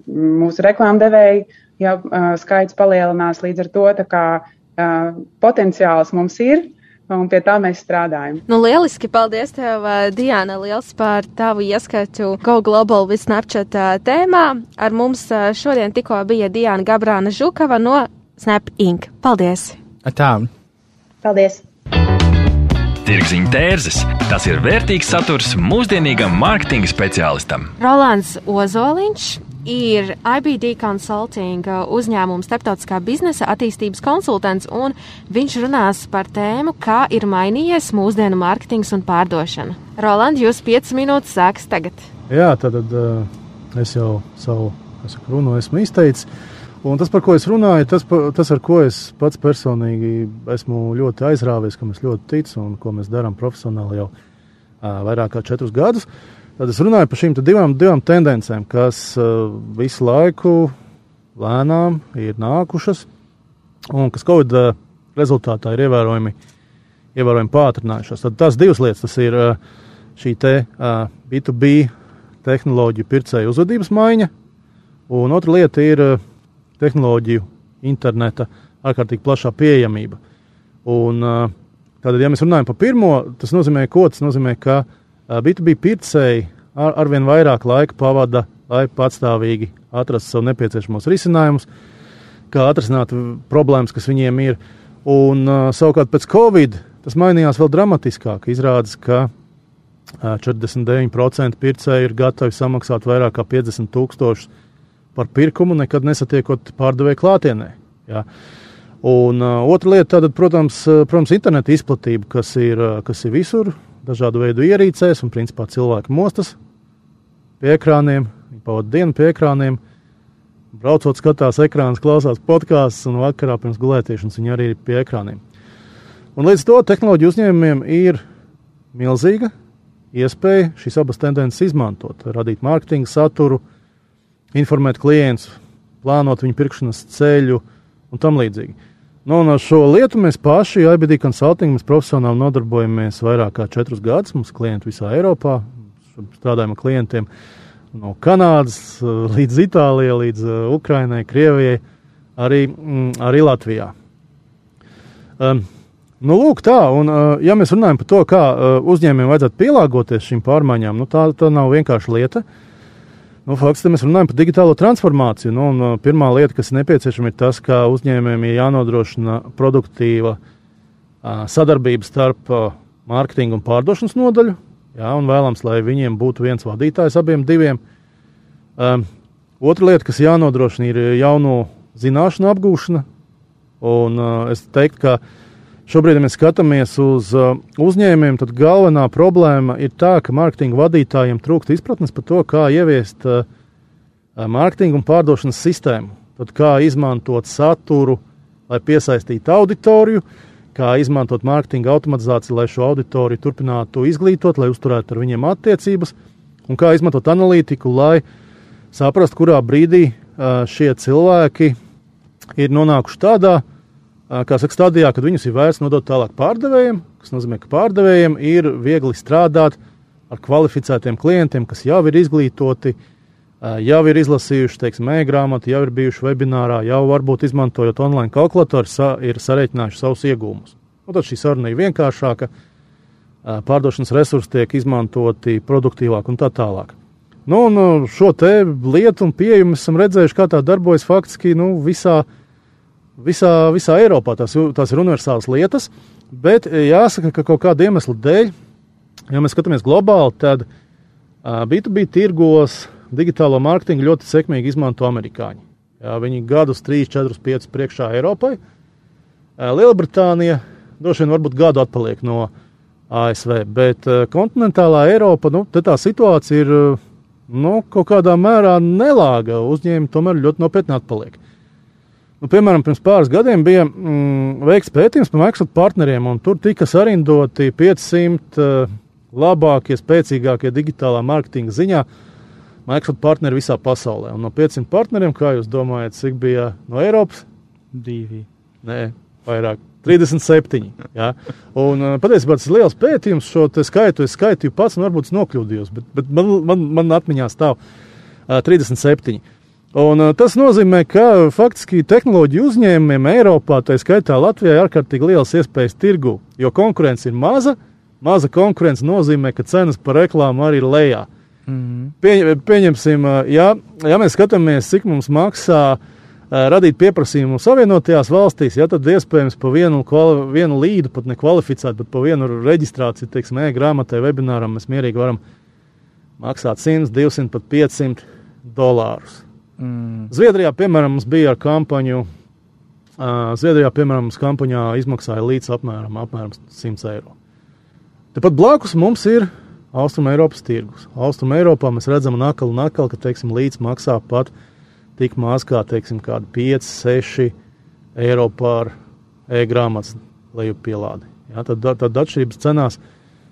mūsu reklāmdevēji ja, uh, skaits palielinās. Līdz ar to kā, uh, potenciāls mums ir un pie tā mēs strādājam. Nu, lieliski, paldies tev, Diana, liels par tavu ieskatu Go Global with Snapchat tēmā. Ar mums šodien tikko bija Diana Gabrāna Žukava no Snap Inc. Paldies! Tā! Paldies! Tirziņa tērzes - tas ir vērtīgs saturs mūsdienīgam mārketinga speciālistam. Rolands Ozoliņš ir IBD Consulting uh, uzņēmuma starptautiskā biznesa attīstības konsultants, un viņš runās par tēmu, kā ir mainījies mūsdienu mārketings un pārdošana. Roland, jūs 5 minūtes sāks tagad. Jā, tad, uh, es jau savu saku, runu esmu izteicis. Un tas, par ko es runāju, tas, tas, ar ko es pats personīgi esmu ļoti aizrāvies, kam es ļoti ticu un ko mēs darām profesionāli jau uh, vairāk kā četrus gadus. Uh, Tad es runāju par šīm divām, divām tendencēm, kas uh, visu laiku lēnām ir nākušas un kas Covid uh, rezultātā ir ievērojami, ievērojami pātrinājušās. Tad tās divas lietas tas ir uh, šī te, uh, B2B tehnoloģiju pircēju uzvedības maiņa, un otra lieta ir tehnoloģiju interneta ārkārtīgi plašā pieejamība. Un, tātad, ja mēs runājam par pirmo, tas nozīmē, ko tas nozīmē, ka uh, B2B pircēji ar, arvien vairāk laika pavada, lai patstāvīgi atrastu savu nepieciešamos risinājumus, kā atrisināt problēmas, kas viņiem ir. Un, savukārt pēc Covid tas mainījās vēl dramatiskāk. Izrādās, ka 49% pircēji ir gatavi samaksāt vairāk kā 50 tūkstošus par pirkumu, nekad nesatiekot pārdevēju klātienē. Ja. Un uh, otra lieta, tātad, protams, protams, interneta izplatība, kas ir, kas ir visur, dažādu veidu ierīcēs, un principā cilvēki mostas pie ekrāniem, viņi pavada dienu pie ekrāniem. Braucot, skatās ekrānus, klausās podkāstus, un vakarā pirms gulētiešanas viņi arī ir pie ekrāniem. Un līdz to tehnoloģiju uzņēmumiem ir milzīga iespēja šīs abas tendences izmantot, radīt mārketinga saturu, informēt klientus, plānot viņu pirkšanas ceļu un tam līdzīgi. Nu, un ar šo lietu mēs paši, IBD Consulting, mēs profesionāli nodarbojamies vairāk kā četrus gadus. Mums klienti visā Eiropā, strādājam ar klientiem no Kanādas līdz Itālijai, līdz uh, Ukrainai, Krievijai, arī, mm, arī Latvijā. Um, Nu, lūk, tā, un, uh, ja mēs runājam par to, kā uh, uzņēmējiem vajadzētu pielāgoties šīm pārmaiņām, nu, tā, tā nav vienkārša lieta. Nu, faktiski mēs runājam par digitālo transformāciju. Nu, un, uh, pirmā lieta, kas nepieciešama, ir tas, ka uzņēmējiem ir jānodrošina produktīva sadarbība starp mārketinga un pārdošanas nodaļu. Jā, un vēlams, lai viņiem būtu viens vadītājs abiem diviem. Um, otra lieta, kas jānodrošina, ir jauno zināšanu apgūšana. Un, uh, es teiktu, ka uh, Šobrīd, ja mēs skatāmies uz uh, uzņēmumiem, tad galvenā problēma ir tā, ka mārketinga vadītājiem trūkst izpratnes par to, kā ieviest uh, uh, mārketinga un pārdošanas sistēmu. Tad kā izmantot saturu, lai piesaistītu auditoriju, kā izmantot mārketinga automatizāciju, lai šo auditoriju turpinātu izglītot, lai uzturētu ar viņiem attiecības, un kā izmantot analītiku, lai saprastu, kurā brīdī šie cilvēki ir nonākuši tādā veidā, saka, stadijā, kad viņus ir vērts nodot tālāk pārdevējiem, kas nozīmē, ka pārdevējiem ir viegli strādāt ar kvalificētiem klientiem, kas jau ir izglītoti, jau ir izlasījuši, teiksim, e-grāmatu, jau ir bijuši webinārā, jau varbūt izmantojot online kalkulatoru, sa ir sareiķinājuši savus iegūmus. Un tad šī saruna ir vienkāršāka, pārdošanas resursi tiek izmantoti produktīvāk un tā tālāk. Nu, un šo te lietu un pieeju mēs esam redzējuši, kā tā darbojas faktiski nu, visā uh, visā, visā Eiropā. Tās, tās ir universālas lietas, bet e, jāsaka, ka kaut kāda iemesla dēļ, ja mēs skatāmies globāli, tad uh, B2B tirgos digitālo mārketingu ļoti sekmīgi izmanto amerikāņi. Jā, viņi gadus 3, 4, 5 priekšā Eiropai. Lielbritānija droši vien varbūt gadu atpaliek no ASV, bet kontinentālā Eiropa, nu, tā situācija ir nu, kaut kādā mērā nelāga. Uzņēmumi tomēr ļoti nopietni atpaliek. Nu, piemēram, pirms pāris gadiem bija mm, veikts pētījums par Microsoft partneriem, un tur tika sarindoti 500 uh, labākie, spēcīgākie digitālā mārketinga ziņā Microsoft partneri visā pasaulē. Un no 500 partneriem, kā jūs domājat, cik bija no Eiropas? Divi. Nē, vairāk. 37. Ja? Un, uh, patiesībā tas ir liels pētījums. Šo skaitu es skaitīju pats, un varbūt es nokļūdījos, bet, bet man, man, man atmiņā stāv uh, 37. Un, tas nozīmē, ka faktiski tehnoloģiju uzņēmumiem Eiropā, tā skaitā Latvijā, ir ārkārtīgi liels iespējas tirgu, jo konkurence ir maza. Maza konkurence nozīmē, ka cenas par reklāmu arī ir lejā. Mm -hmm. Pie, pieņemsim, ja, ja mēs skatāmies, cik mums maksā radīt pieprasījumu Savienotajās valstīs, ja, tad iespējams par vienu, kvali, vienu līdu, pat nekvalificētu, bet par vienu reģistrāciju, teiksim, e-grāmatai, webināram mēs mierīgi varam maksāt 100, 200, pat 500 dolārus. Mm. Zviedrijā, piemēram, mums bija kampaņu. Uh, Zviedrijā, piemēram, mums kampaņā izmaksāja līdz apmēram, apmēram 100 eiro. Tepat blakus mums ir Austrum Eiropas tirgus. Austrum Eiropā mēs redzam nakal un nakal, ka, teiksim, līdz maksā pat tik maz kā, teiksim, kādi 5, 6 eiro par e-grāmatas leju pielādi. Ja, tad, tad atšķirības cenās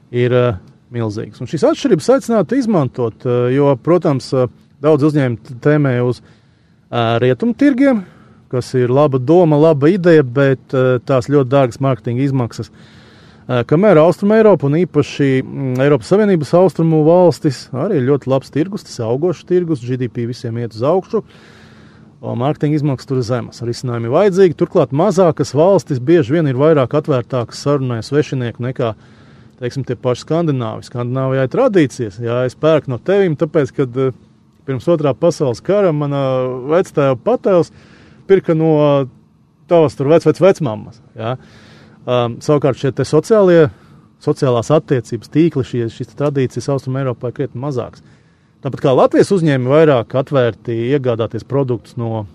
ir uh, milzīgas. Un šīs atšķirības aicinātu izmantot, uh, jo, protams, uh, Daudz uzņēmumu tēmē uz uh, rietumu tirgiem, kas ir laba doma, laba ideja, bet uh, tās ļoti dārgas mārketinga izmaksas. Uh, kamēr Austrum Eiropa un īpaši mm, Eiropas Savienības austrumu valstis arī ir ļoti labs tirgus, tas ir augošs tirgus, GDP visiem iet uz augšu. Mārketinga izmaksas tur ir zemas, risinājumi ir vajadzīgi. Turklāt mazākas valstis bieži vien ir vairāk atvērtākas sarunai svešinieku nekā teiksim, tie paši skandināvi. Skandināvijā ir tradīcijas, ja es pērku no tevīm, tāpēc, ka uh, pirms otrā pasaules kara mana vectēva patēls pirka no tavas vec, vec, vecmammas. Ja? Um, savukārt šie sociālie, sociālās attiecības tīkli, šie, šīs tradīcijas Austrum Eiropā ir krietni mazāks. Tāpat kā Latvijas uzņēmumi vairāk atvērti iegādāties produktus no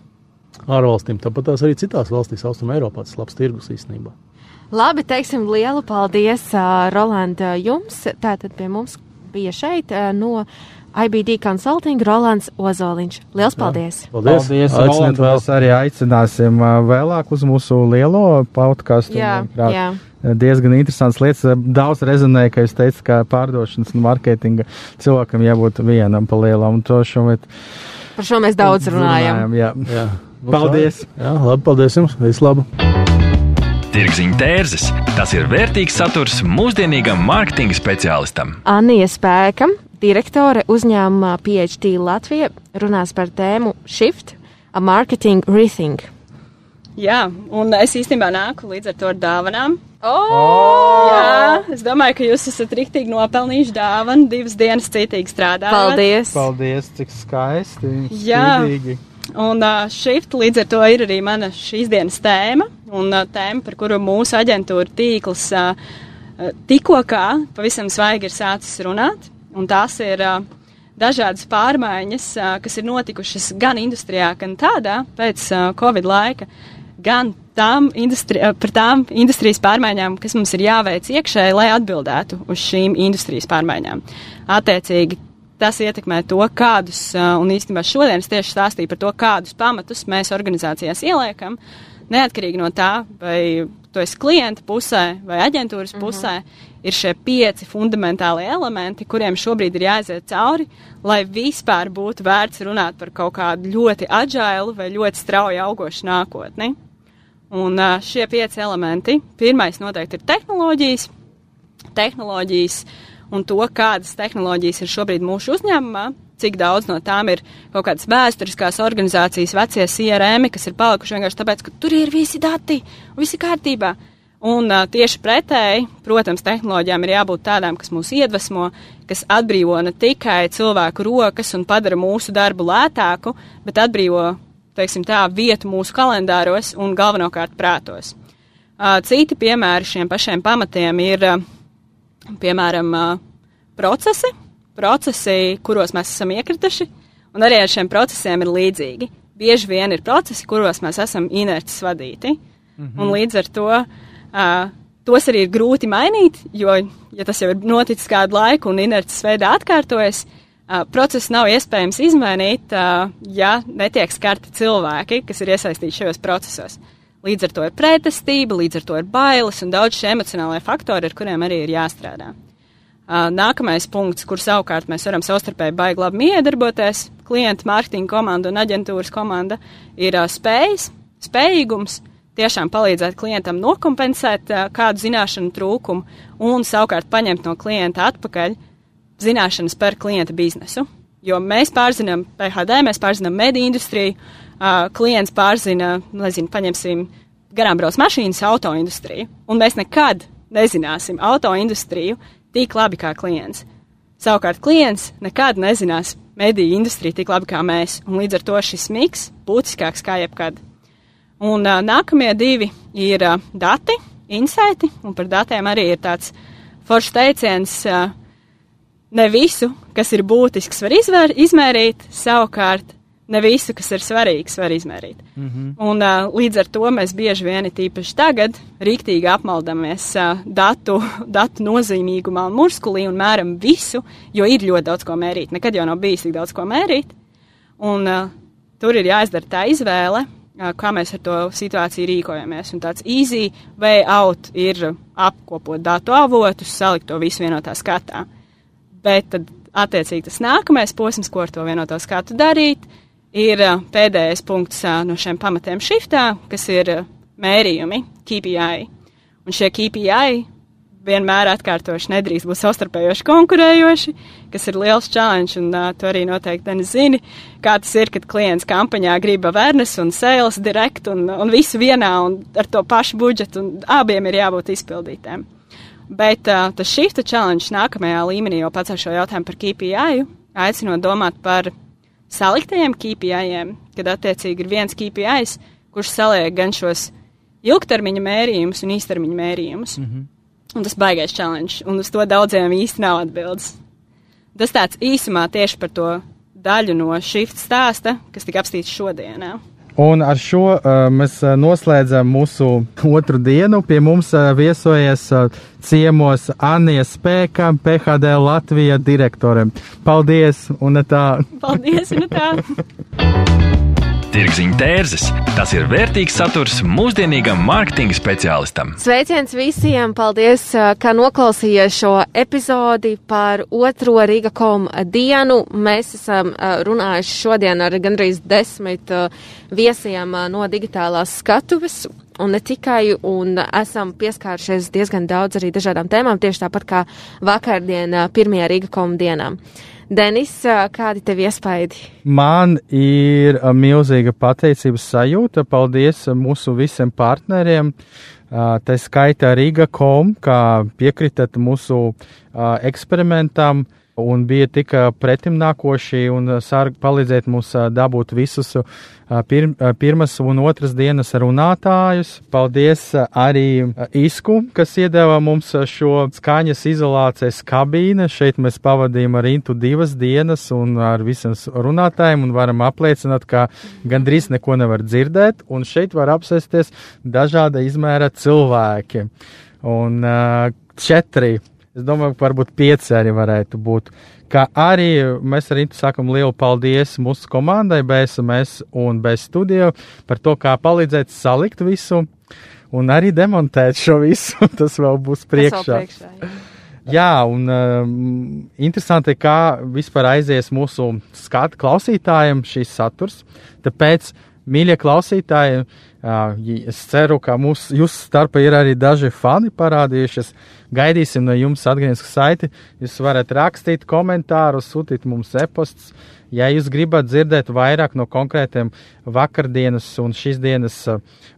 ārvalstīm, tāpat tās arī citās valstīs, Austrum Eiropā, tas labs tirgus īstenībā. Labi, teiksim lielu paldies, uh, Rolanda, jums. Tātad pie mums bija šeit uh, no IBD Consulting Rolands Ozoliņš. Liels paldies! Jā, paldies! Paldies, vēl. mēs arī aicināsim vēlāk uz mūsu lielo podkāstu. Jā, jā. Diezgan interesants lietas. Daudz rezonēja, ka jūs teicat, ka pārdošanas un mārketinga cilvēkam jābūt vienam pa lielam. Šomēr Par šo mēs daudz runājam. Jā. Jā. Paldies! Jā, labi, paldies jums! Visu labu! Tirziņa tērzes - tas ir vērtīgs saturs mūsdienīgam mārketinga speciālistam. Anija Spēka, direktore uzņēmumā PhD Latvija, runās par tēmu Shift, a marketing rethink. Jā, un es īstenībā nāku līdz ar to ar dāvanām. Oh! Jā, es domāju, ka jūs esat rīktīgi nopelnījuši dāvanu, divas dienas citīgi strādājot. Paldies! Paldies, cik skaisti! Jā. spīdīgi. Un uh, shift līdz ar to ir arī mana šīs dienas tēma, un uh, tēma, par kuru mūsu aģentūra tīkls uh, uh, tikko kā pavisam svaigi ir sācis runāt, un tās ir dažādas pārmaiņas, kas ir notikušas gan industrijā, gan tādā pēc Covid laika, gan tām industri, par tām industrijas pārmaiņām, kas mums ir jāveic iekšēji, lai atbildētu uz šīm industrijas pārmaiņām. Attiecīgi, tas ietekmē to, kādus, un īstenībā šodien es tieši stāstīju par to, kādus pamatus mēs organizācijās ieliekam, neatkarīgi no tā, vai to es klienta pusē vai aģentūras pusē, ir šie pieci fundamentālie elementi, kuriem šobrīd ir jāiziet cauri, lai vispār būtu vērts runāt par kaut kādu ļoti agailu vai ļoti strauji augošu nākotni. Un šie pieci elementi, pirmais noteikti ir tehnoloģijas, tehnoloģijas un to, kādas tehnoloģijas ir šobrīd mūsu uzņēmumā, cik daudz no tām ir kaut kādas vēsturiskās organizācijas, vecie CRM, kas ir palikuši vienkārši tāpēc, ka tur ir visi dati, visi kārtībā. Un uh, tieši pretēji, protams, tehnoloģijām ir jābūt tādām, kas mūs iedvesmo, kas atbrīvo ne tikai cilvēku rokas un padara mūsu darbu lētāku, bet atbrīvo, teiksim tā, vietu mūsu kalendāros un galvenokārt prātos. Uh, citi piemēri šiem pašiem pamatiem ir, uh, piemēram, uh, procesi, procesi, kuros mēs esam iekrituši, un arī ar šiem procesiem ir līdzīgi. Bieži vien ir procesi, kuros mēs esam inerces vadīti, mm -hmm. un līdz ar to uh, tos arī ir grūti mainīt, jo, ja tas jau ir noticis kādu laiku un inerces veidā atkārtojas, uh, procesu nav iespējams izmainīt, uh, ja netiek skarti cilvēki, kas ir iesaistīti šajos procesos. Līdz ar to ir pretestība, līdz ar to ir bailes un daudz šie emocionālie faktori, ar kuriem arī ir jāstrādā. Uh, nākamais punkts, kur savukārt mēs varam savstarpēji baigi labi miedarboties, klienta, mārketinga komanda un aģentūras komanda, ir uh, spējas, spējīgums, tiešām palīdzēt klientam nokompensēt uh, kādu zināšanu trūkumu un savukārt paņemt no klienta atpakaļ zināšanas par klienta biznesu. Jo mēs pārzinām PHD, mēs pārzinām mediju industriju, uh, klients pārzina, nezinu, paņemsim garām brauc mašīnas auto industriju, un mēs nekad nezināsim auto industriju tik labi kā klients. Savukārt klients nekad nezinās mediju industriju tik labi kā mēs, un līdz ar to šis miks būtiskāks kā jebkad. Un uh, nākamie divi ir uh, dati, insaiti, un par datiem arī ir tāds foršs teiciens, uh, ne visu, kas ir būtisks, var izvēr, izmērīt, savukārt ne visu, kas ir svarīgs, var izmērīt. Mm -hmm. Un uh, līdz ar to mēs bieži vien, tīpaši tagad, rīktīgi apmaldamies uh, datu, datu nozīmīgumā un murskulī un mēram visu, jo ir ļoti daudz ko mērīt. Nekad jau nav bijis tik daudz ko mērīt. Un uh, tur ir jāizdara tā izvēle, kā mēs ar to situāciju rīkojamies. Un tāds easy way out ir apkopot datu avotus, salikt to visu vienotā skatā. Bet tad, attiecīgi, tas nākamais posms, ko ar to vienoto skatu darīt, ir pēdējais punkts no šiem pamatiem shiftā, kas ir mērījumi, KPI. Un šie KPI vienmēr atkārtoši nedrīkst būt savstarpējoši konkurējoši, kas ir liels challenge, un uh, tu arī noteikti Denis zini, kā tas ir, kad klients kampaņā grib awareness un sales direct un, un visu vienā un ar to pašu budžetu, un abiem ir jābūt izpildītēm. Bet uh, tas shift challenge nākamajā līmenī jau ar šo jautājumu par KPI, aicinot domāt par saliktajiem KPI-iem, kad attiecīgi ir viens KPI, kurš saliek gan šos ilgtermiņa mērījumus un īstermiņa mērījumus. Mm -hmm. Un tas baigais challenge, un uz to daudziem īsti nav atbildes. Tas tāds īsumā tieši par to daļu no shift stāsta, kas tika apstīts šodienā. Un ar šo uh, mēs noslēdzam mūsu otru dienu. Pie mums uh, viesojies uh, ciemos Anija Spēka, PHD Latvija direktore. Paldies, un tā! Paldies, un tā! Tirziņa tērzes. Tas ir vērtīgs saturs mūsdienīgam mārketinga speciālistam. Sveiciens visiem! Paldies, ka noklausījāties šo epizodi par otro Riga kom dienu. Mēs esam runājuši šodien ar gandrīz desmit viesiem no digitālās skatuves. Un ne tikai, un esam pieskārušies diezgan daudz arī dažādām tēmām, tieši tāpat kā vakardien pirmajā Riga kom dienām. Denis, kādi tev iespaidi? Man ir milzīga pateicības sajūta. Paldies mūsu visiem partneriem. Tā skaitā Riga.com, kā piekritat mūsu eksperimentam un bija tik pretimnākoši un sārg palīdzēt mums dabūt visus pir, pirmas un otras dienas runātājus. Paldies arī Isku, kas iedeva mums šo skaņas izolācijas kabīne. Šeit mēs pavadījām ar Intu divas dienas un ar visiem runātājiem un varam apliecināt, ka gandrīz neko nevar dzirdēt, un šeit var apsēsties dažāda izmēra cilvēki. Un uh, četri Es domāju, ka varbūt pieci arī varētu būt. Kā arī mēs arī sakam lielu paldies mūsu komandai, BSMS un BS studiju par to, kā palīdzēt salikt visu un arī demontēt šo visu. Tas vēl būs priekšā. priekšā jā. jā, un um, interesanti, kā vispār aizies mūsu skatu klausītājiem šīs saturs. Tāpēc, mīļie klausītāji, uh, es ceru, ka mūsu, jūsu starpā ir arī daži fani parādījušies Gaidīsim no jums atgrieznisku saiti. Jūs varat rakstīt komentārus, sūtīt mums e-pastus. Ja jūs gribat dzirdēt vairāk no konkrētiem vakardienas un šīs dienas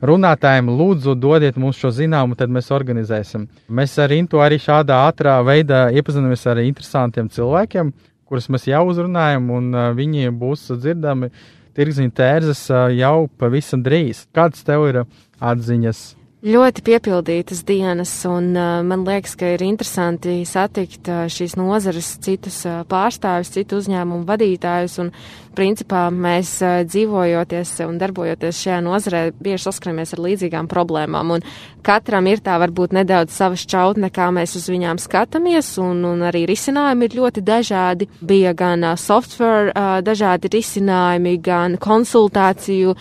runātājiem, lūdzu, dodiet mums šo zināmu, tad mēs organizēsim. Mēs ar Intu arī šādā ātrā veidā iepazināmies ar interesantiem cilvēkiem, kurus mēs jau uzrunājam, un viņi būs dzirdami tirgziņa tērzes uh, jau pavisam drīz. Kādas tev ir atziņas? Ļoti piepildītas dienas, un man liekas, ka ir interesanti satikt šīs nozares citus pārstāvis, citu uzņēmumu vadītājus, un principā mēs uh, dzīvojoties un darbojoties šajā nozarē bieži saskaramies ar līdzīgām problēmām, un katram ir tā varbūt nedaudz sava šķautne, kā mēs uz viņām skatāmies, un, un arī risinājumi ir ļoti dažādi. Bija gan uh, software uh, dažādi risinājumi, gan konsultāciju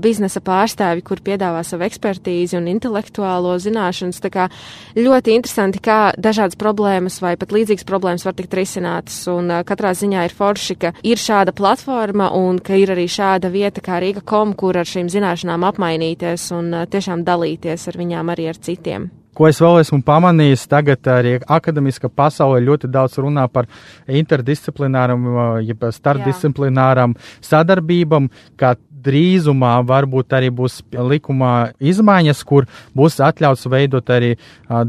biznesa pārstāvi, kur piedāvā savu ekspertīzi un intelektuālo zināšanas. Tā kā ļoti interesanti, kā dažādas problēmas vai pat līdzīgas problēmas var tikt risinātas. Un katrā ziņā ir forši, ka ir šāda platforma un ka ir arī šāda vieta kā Rīga kom, kur ar šīm zināšanām apmainīties un uh, tiešām dalīties ar viņām arī ar citiem. Ko es vēl esmu pamanījis, tagad arī akadēmiska pasaule ļoti daudz runā par interdisciplināram, jeb starpdisciplināram sadarbībam, kā drīzumā varbūt arī būs likumā izmaiņas, kur būs atļauts veidot arī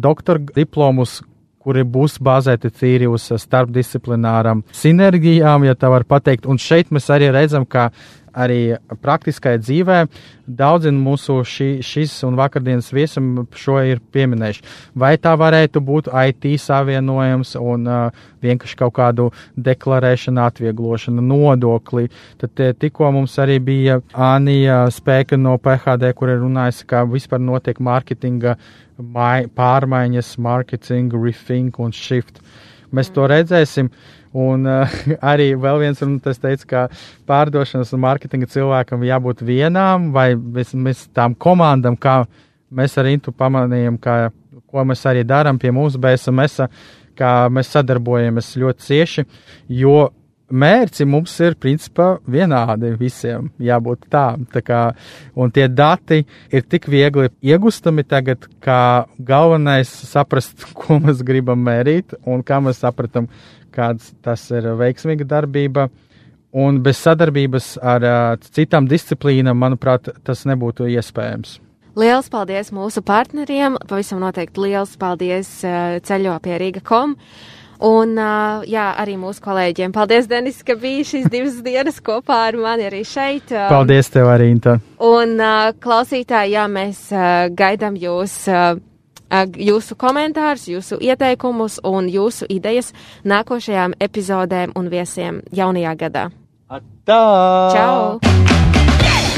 doktora diplomus, kuri būs bāzēti tīri uz starpdisciplināram sinerģijām, ja tā var pateikt. Un šeit mēs arī redzam, ka arī praktiskajā dzīvē. Daudzi mūsu šī, šīs un vakardienas viesiem šo ir pieminējuši. Vai tā varētu būt IT savienojums un uh, vienkārši kaut kādu deklarēšanu, atvieglošanu, nodokli. Tad tikko mums arī bija Anija Spēka no PHD, kur ir runājusi, kā vispār notiek mārketinga pārmaiņas, marketing, rethink un shift. Mēs to redzēsim. Un uh, arī vēl viens runātājs teica, ka pārdošanas un mārketinga cilvēkam jābūt vienām vai vismaz tām komandām, kā mēs ar Intu pamanījām, ka, ko mēs arī darām pie mūsu BSMS, kā mēs sadarbojamies ļoti cieši, jo mērķi mums ir principā vienādi visiem jābūt tā. tā kā, un tie dati ir tik viegli iegustami tagad, kā galvenais saprast, ko mēs gribam mērīt un kā mēs sapratam, kāds tas ir veiksmīga darbība. Un bez sadarbības ar uh, citām disciplīnām, manuprāt, tas nebūtu iespējams. Liels paldies mūsu partneriem! Pavisam noteikti liels paldies uh, ceļo pie Rīga.com! Un, uh, jā, arī mūsu kolēģiem. Paldies, Denis, ka biji šīs divas dienas kopā ar mani arī šeit. Um, Paldies tev arī, Inta. Un, uh, klausītāji, jā, mēs uh, gaidām jūs. Uh, jūsu komentārus, jūsu ieteikumus un jūsu idejas nākošajām epizodēm un viesiem jaunajā gadā. Tā! Čau!